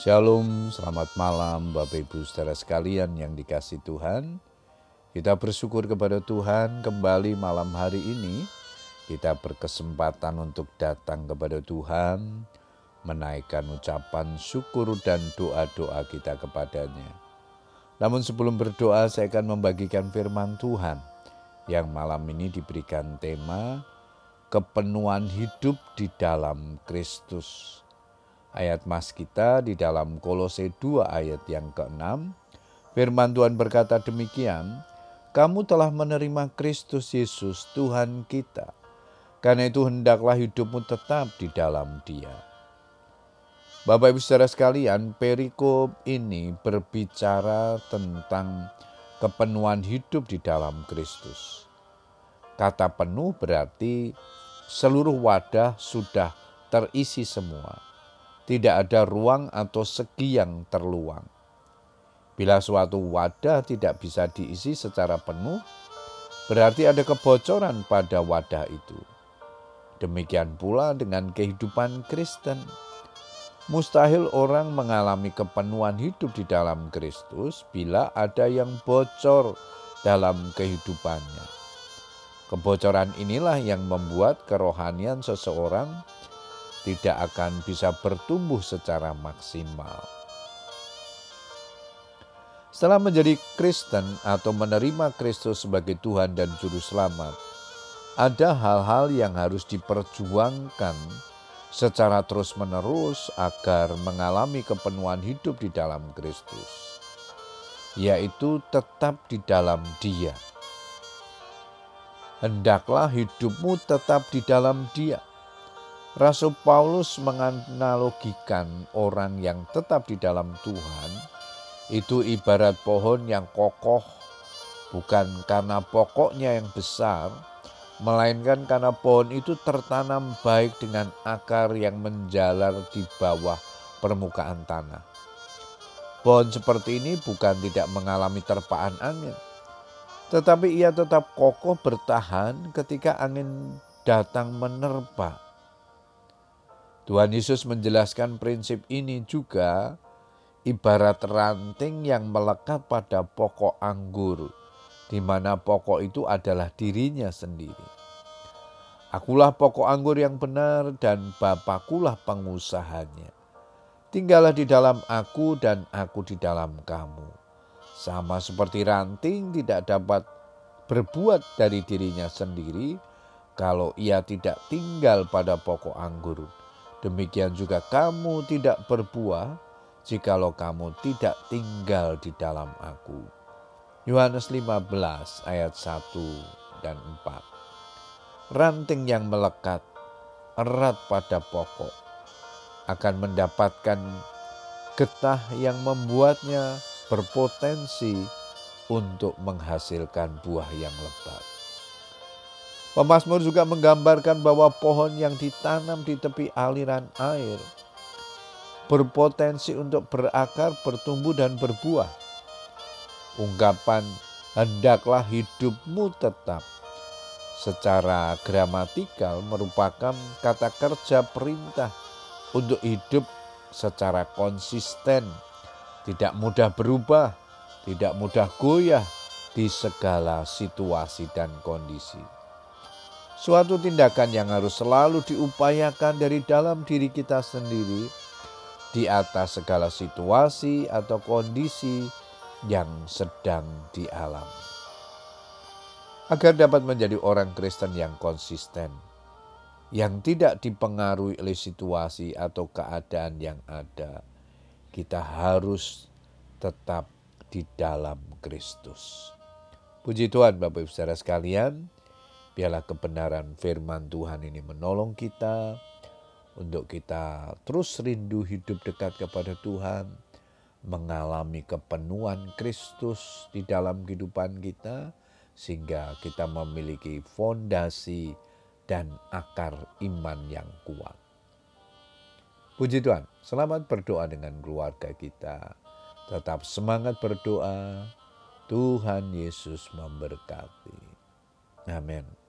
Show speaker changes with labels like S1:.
S1: Shalom, selamat malam Bapak Ibu saudara sekalian yang dikasih Tuhan. Kita bersyukur kepada Tuhan kembali malam hari ini. Kita berkesempatan untuk datang kepada Tuhan, menaikkan ucapan syukur dan doa-doa kita kepadanya. Namun sebelum berdoa saya akan membagikan firman Tuhan yang malam ini diberikan tema kepenuhan hidup di dalam Kristus. Ayat mas kita di dalam Kolose 2 ayat yang ke-6, firman Tuhan berkata demikian, kamu telah menerima Kristus Yesus Tuhan kita. Karena itu hendaklah hidupmu tetap di dalam dia. Bapak ibu saudara sekalian, perikop ini berbicara tentang kepenuhan hidup di dalam Kristus. Kata penuh berarti seluruh wadah sudah terisi semua tidak ada ruang atau segi yang terluang. Bila suatu wadah tidak bisa diisi secara penuh, berarti ada kebocoran pada wadah itu. Demikian pula dengan kehidupan Kristen. Mustahil orang mengalami kepenuhan hidup di dalam Kristus bila ada yang bocor dalam kehidupannya. Kebocoran inilah yang membuat kerohanian seseorang tidak akan bisa bertumbuh secara maksimal. Setelah menjadi Kristen atau menerima Kristus sebagai Tuhan dan Juru Selamat, ada hal-hal yang harus diperjuangkan secara terus-menerus agar mengalami kepenuhan hidup di dalam Kristus, yaitu tetap di dalam Dia. Hendaklah hidupmu tetap di dalam Dia Rasul Paulus menganalogikan orang yang tetap di dalam Tuhan itu ibarat pohon yang kokoh bukan karena pokoknya yang besar melainkan karena pohon itu tertanam baik dengan akar yang menjalar di bawah permukaan tanah. Pohon seperti ini bukan tidak mengalami terpaan angin, tetapi ia tetap kokoh bertahan ketika angin datang menerpa Tuhan Yesus menjelaskan prinsip ini juga ibarat ranting yang melekat pada pokok anggur, di mana pokok itu adalah dirinya sendiri. Akulah pokok anggur yang benar dan Bapakulah pengusahanya. Tinggallah di dalam aku dan aku di dalam kamu. Sama seperti ranting tidak dapat berbuat dari dirinya sendiri kalau ia tidak tinggal pada pokok anggur Demikian juga kamu tidak berbuah jikalau kamu tidak tinggal di dalam aku. Yohanes 15 ayat 1 dan 4. Ranting yang melekat erat pada pokok akan mendapatkan getah yang membuatnya berpotensi untuk menghasilkan buah yang lebat. Pemasmur juga menggambarkan bahwa pohon yang ditanam di tepi aliran air berpotensi untuk berakar, bertumbuh, dan berbuah. Ungkapan "hendaklah hidupmu tetap" secara gramatikal merupakan kata kerja perintah untuk hidup secara konsisten, tidak mudah berubah, tidak mudah goyah di segala situasi dan kondisi. Suatu tindakan yang harus selalu diupayakan dari dalam diri kita sendiri di atas segala situasi atau kondisi yang sedang dialami. Agar dapat menjadi orang Kristen yang konsisten, yang tidak dipengaruhi oleh situasi atau keadaan yang ada, kita harus tetap di dalam Kristus. Puji Tuhan Bapak Ibu Saudara sekalian, Biarlah kebenaran firman Tuhan ini menolong kita untuk kita terus rindu hidup dekat kepada Tuhan, mengalami kepenuhan Kristus di dalam kehidupan kita, sehingga kita memiliki fondasi dan akar iman yang kuat. Puji Tuhan, selamat berdoa dengan keluarga kita. Tetap semangat berdoa. Tuhan Yesus memberkati. Amin.